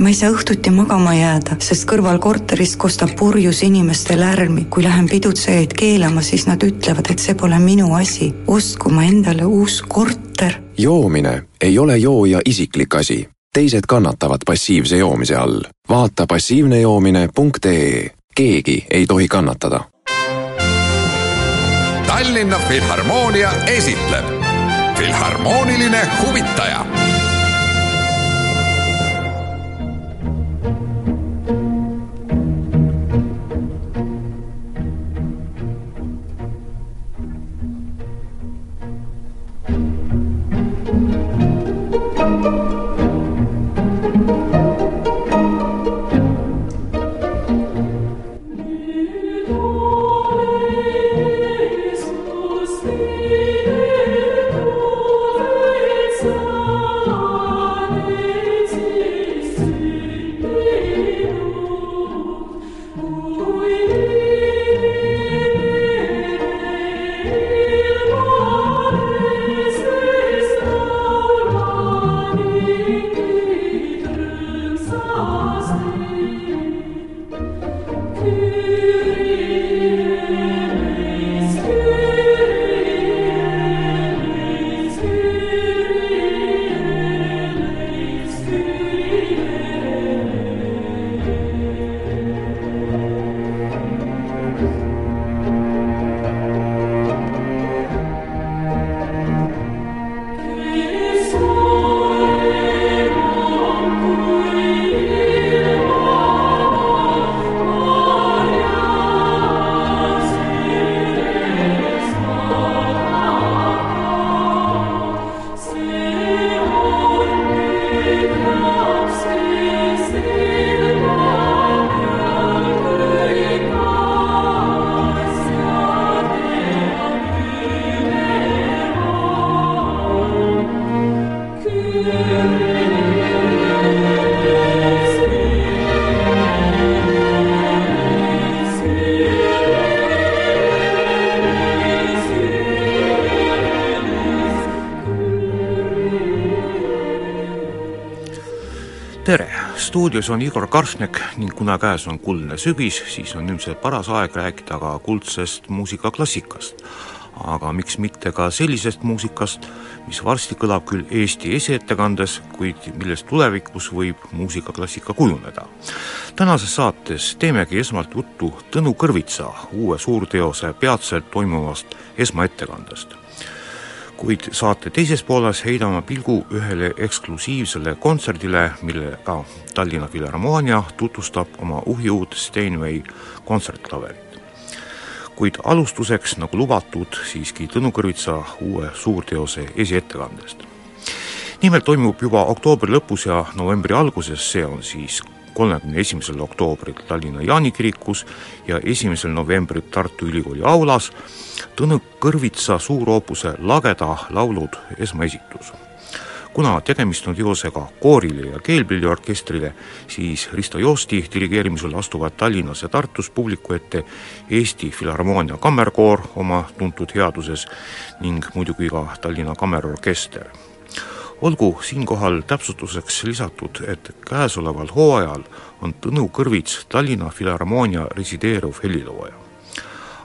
ma ei saa õhtuti magama jääda, sest kõrval korteris kostab purjus inimeste lärmi. kui lähen pidutsejaid keelama, siis nad ütlevad, et see pole minu asi. ostku ma endale uus korter. joomine ei ole jooja isiklik asi. teised kannatavad passiivse joomise all. vaata passiivnejoomine.ee. keegi ei tohi kannatada. Tallinna Filharmoonia esitleb Filharmooniline huvitaja stuudios on Igor Karsnek ning kuna käes on kuldne sügis, siis on ilmselt paras aeg rääkida ka kuldsest muusikaklassikast. aga miks mitte ka sellisest muusikast, mis varsti kõlab küll Eesti esiettekandes, kuid millest tulevikus võib muusikaklassika kujuneda. tänases saates teemegi esmalt juttu Tõnu Kõrvitsa uue suurteose peatselt toimuvast esmaettekandest kuid saate teises pooles heidame pilgu ühele eksklusiivsele kontserdile, millega Tallinna Filharmoonia tutvustab oma uhiuut Steinway kontsertklaverit. kuid alustuseks, nagu lubatud, siiski Tõnu Kõrvitsa uue suurteose esiettekandest. nimelt toimub juba oktoobri lõpus ja novembri alguses, see on siis kolmekümne esimesel oktoobril Tallinna Jaani kirikus ja esimesel novembril Tartu Ülikooli aulas Tõnu Kõrvitsa suuroopuse Lageda laulud esmaesitus. kuna tegemist on teosega koorile ja keelpilliorkestrile, siis Risto Joosti dirigeerimisel astuvad Tallinnas ja Tartus publiku ette Eesti Filharmoonia kammerkoor oma tuntud headuses ning muidugi ka Tallinna Kammerorkester olgu siinkohal täpsustuseks lisatud, et käesoleval hooajal on Tõnu Kõrvits Tallinna Filharmoonia resideeruv helilooja.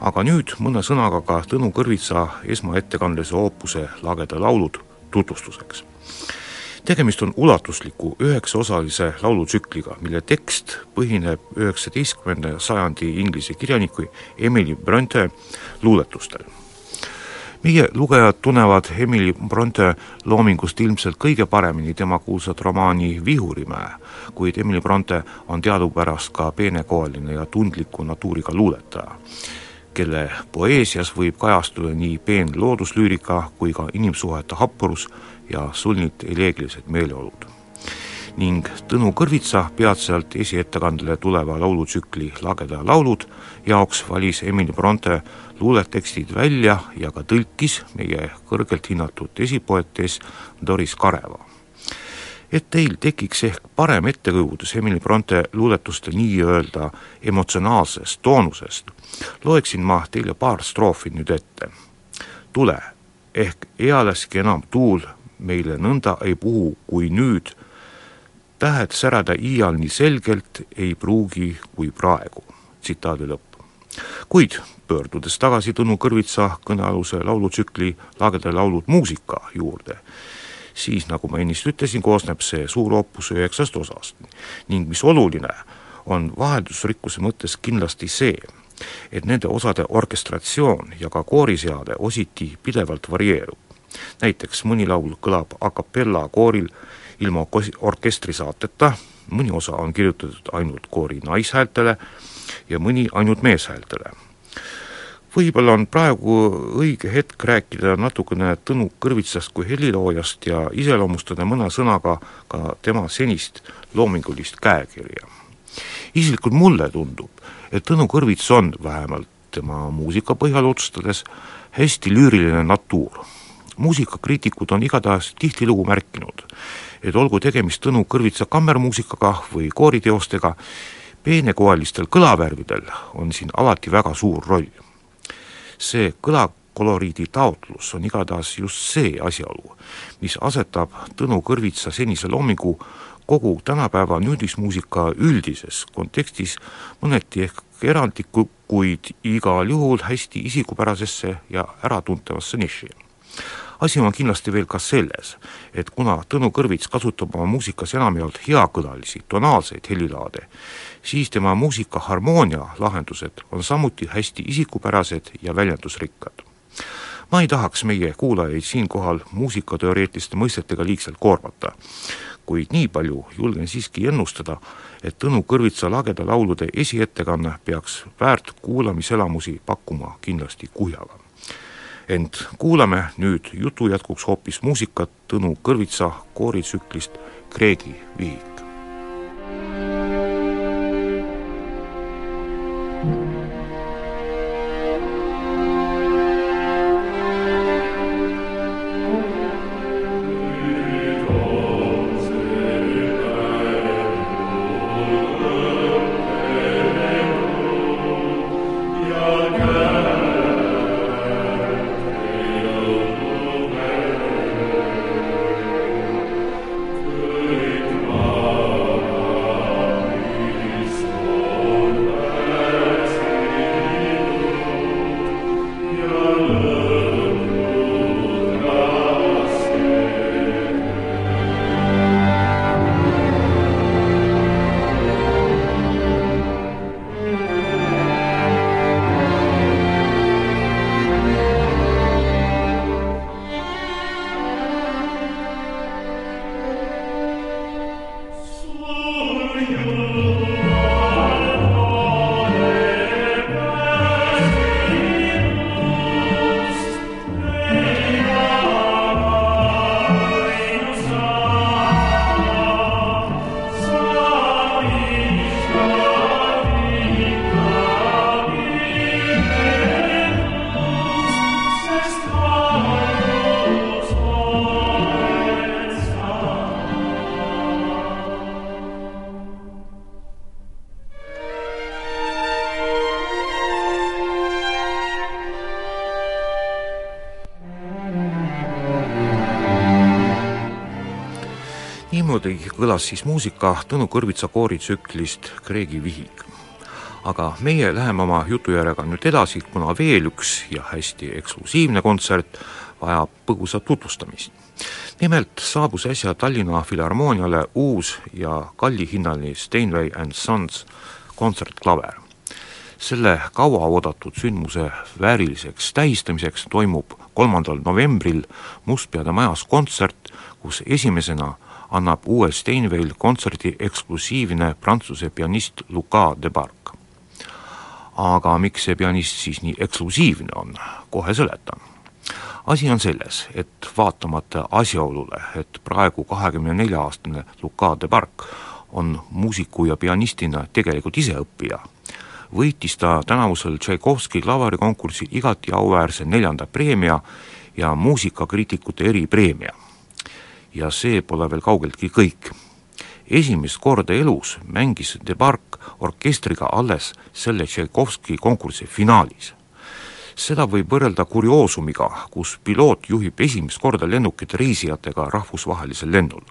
aga nüüd mõne sõnaga ka Tõnu Kõrvitsa esmaettekandlise oopuse Lageda laulud tutvustuseks. tegemist on ulatusliku üheksaosalise laulutsükliga, mille tekst põhineb üheksateistkümnenda sajandi inglise kirjaniku Emily Bronte luuletustel meie lugejad tunnevad Emily Bronte loomingust ilmselt kõige paremini tema kuulsat romaani Vihurimäe, kuid Emily Bronte on teadupärast ka peenekoeline ja tundliku natuuriga luuletaja, kelle poeesias võib kajastuda nii peen looduslüürika kui ka inimsuhete happrus ja sulnid eleegilised meeleolud. Ning Tõnu Kõrvitsa peatselt esiettekandele tuleva laulutsükli Lageda laulud jaoks valis Emily Bronte luuletekstid välja ja ka tõlkis meie kõrgelt hinnatud esipoetes Doris Kareva. et teil tekiks ehk parem ettekujutus Emily Bronte luuletuste nii-öelda emotsionaalsest toonusest, loeksin ma teile paar stroofi nüüd ette. tule, ehk ealeski enam tuul meile nõnda ei puhu kui nüüd, tähed särada iial nii selgelt ei pruugi kui praegu. tsitaadi lõpp. Kuid pöördudes tagasi Tõnu Kõrvitsa kõnealuse laulutsükli Lagede laulud muusika juurde, siis nagu ma ennist ütlesin, koosneb see suur oopus üheksast osast ning mis oluline, on vaheldusrikkuse mõttes kindlasti see, et nende osade orkestratsioon ja ka kooriseade ositi pidevalt varieerub. näiteks mõni laul kõlab a capella kooril ilma orkestrisaateta, mõni osa on kirjutatud ainult koori naishäältele ja mõni ainult meeshäältele. võib-olla on praegu õige hetk rääkida natukene Tõnu Kõrvitsast kui heliloojast ja iseloomustada mõne sõnaga ka tema senist loomingulist käekirja. isiklikult mulle tundub, et Tõnu Kõrvits on, vähemalt tema muusika põhjal otsustades, hästi lüüriline natuur. muusikakriitikud on igatahes tihtilugu märkinud, et olgu tegemist Tõnu Kõrvitsa kammermuusikaga või kooriteostega, peenekoelistel kõlavärvidel on siin alati väga suur roll. see kõlakoloriidi taotlus on igatahes just see asjaolu, mis asetab Tõnu Kõrvitsa senise loomingu kogu tänapäeva nüüdismuusika üldises kontekstis mõneti ehk erandlikku, kuid igal juhul hästi isikupärasesse ja äratuntavasse niši asi on kindlasti veel ka selles, et kuna Tõnu Kõrvits kasutab oma muusikas enamjaolt heakõlalisi tonaalseid helilaade, siis tema muusika harmoonia lahendused on samuti hästi isikupärased ja väljendusrikkad. ma ei tahaks meie kuulajaid siinkohal muusikateoreetiliste mõistetega liigselt koormata, kuid nii palju julgen siiski ennustada, et Tõnu Kõrvitsa lageda laulude esiettekanne peaks väärt kuulamiselamusi pakkuma kindlasti kuhjaga ent kuulame nüüd jutu jätkuks hoopis muusikat Tõnu Kõrvitsa kooritsüklist Kreegi vihik. Niimoodi kõlas siis muusika Tõnu Kõrvitsa kooritsüklist Kreegi vihik. aga meie läheme oma jutujärjega nüüd edasi, kuna veel üks ja hästi eksklusiivne kontsert vajab põgusat tutvustamist. nimelt saabus äsja Tallinna Filharmooniale uus ja kallihinnaline Steinway and Sons kontsertklaver selle kauaoodatud sündmuse vääriliseks tähistamiseks toimub kolmandal novembril Mustpeade majas kontsert, kus esimesena annab uue Steinway kontserdi eksklusiivne prantsuse pianist Luca de Barc. aga miks see pianist siis nii eksklusiivne on, kohe seletan. asi on selles, et vaatamata asjaolule, et praegu kahekümne nelja aastane Luca de Barc on muusiku ja pianistina tegelikult ise õppija, võitis ta tänavusel Tšaikovski klaverikonkursil igati auväärse neljanda preemia ja muusikakriitikute eripreemia ja see pole veel kaugeltki kõik. esimest korda elus mängis De Bark orkestriga alles selle Tšaikovski konkursi finaalis. seda võib võrrelda kurioosumiga, kus piloot juhib esimest korda lennukit reisijatega rahvusvahelisel lennul.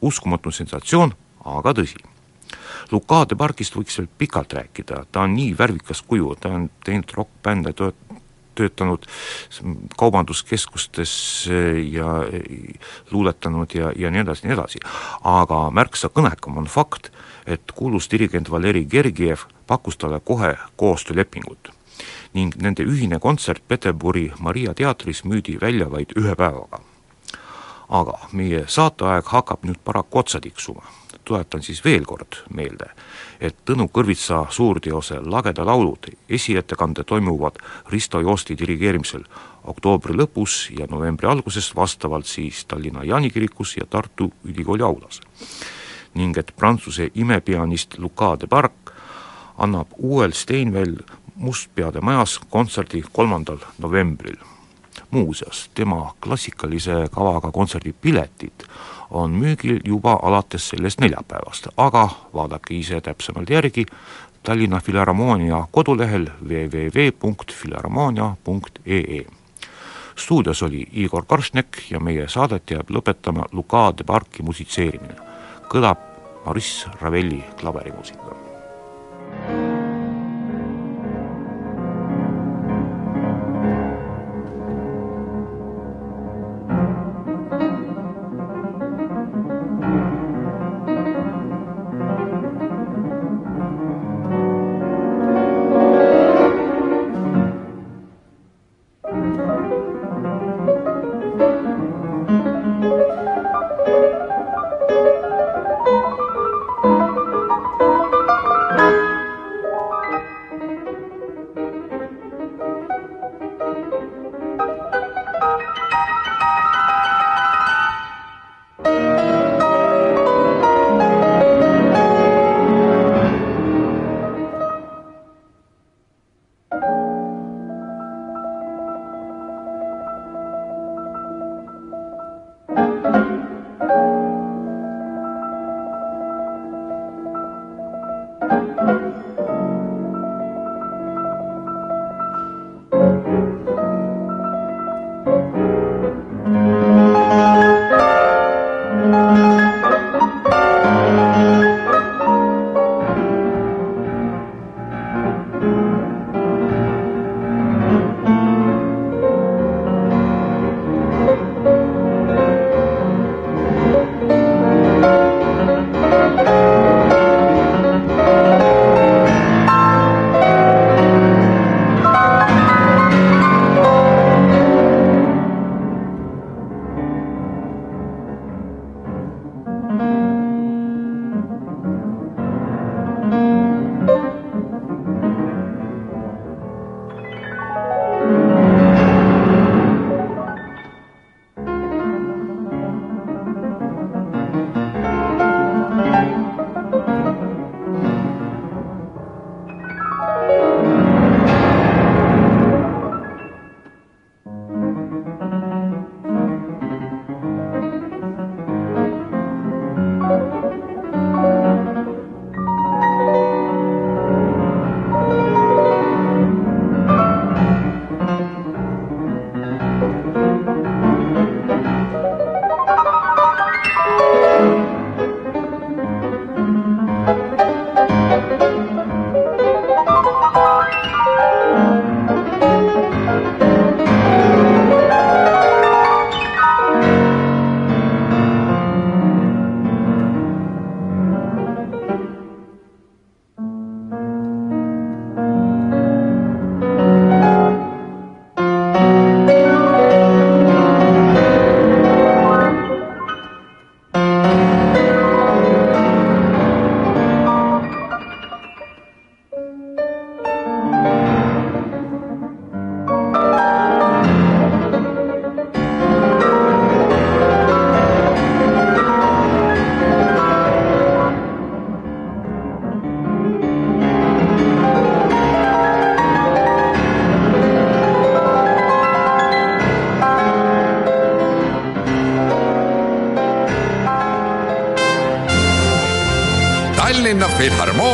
uskumatu sensatsioon, aga tõsi Lukade pargist võiks veel pikalt rääkida, ta on nii värvikas kuju, ta on teinud rokkbände, töötanud kaubanduskeskustes ja luuletanud ja, ja nii edasi, nii edasi. aga märksa kõnekam on fakt, et kuulus dirigent Valeri Gergiev pakkus talle kohe koostöölepingut ning nende ühine kontsert Peterburi Maria teatris müüdi välja vaid ühe päevaga. aga meie saateaeg hakkab nüüd paraku otsa tiksuma tuletan siis veel kord meelde, et Tõnu Kõrvitsa suurteose Lageda laulud esiettekande toimuvad Risto Joosti dirigeerimisel oktoobri lõpus ja novembri alguses vastavalt siis Tallinna Jaani kirikus ja Tartu Ülikooli aulas. ning et Prantsuse imepianist Luka de Barc annab uuel Steinwell Mustpeade majas kontserdi kolmandal novembril. muuseas, tema klassikalise kavaga kontserdipiletid on müügil juba alates sellest neljapäevast, aga vaadake ise täpsemalt järgi Tallinna Filharmoonia kodulehel www.filharmoonia.ee. stuudios oli Igor Karšnek ja meie saadet jääb lõpetama Luka de Barki musitseerimine. kõlab Maurice Ravelli klaverimuusika.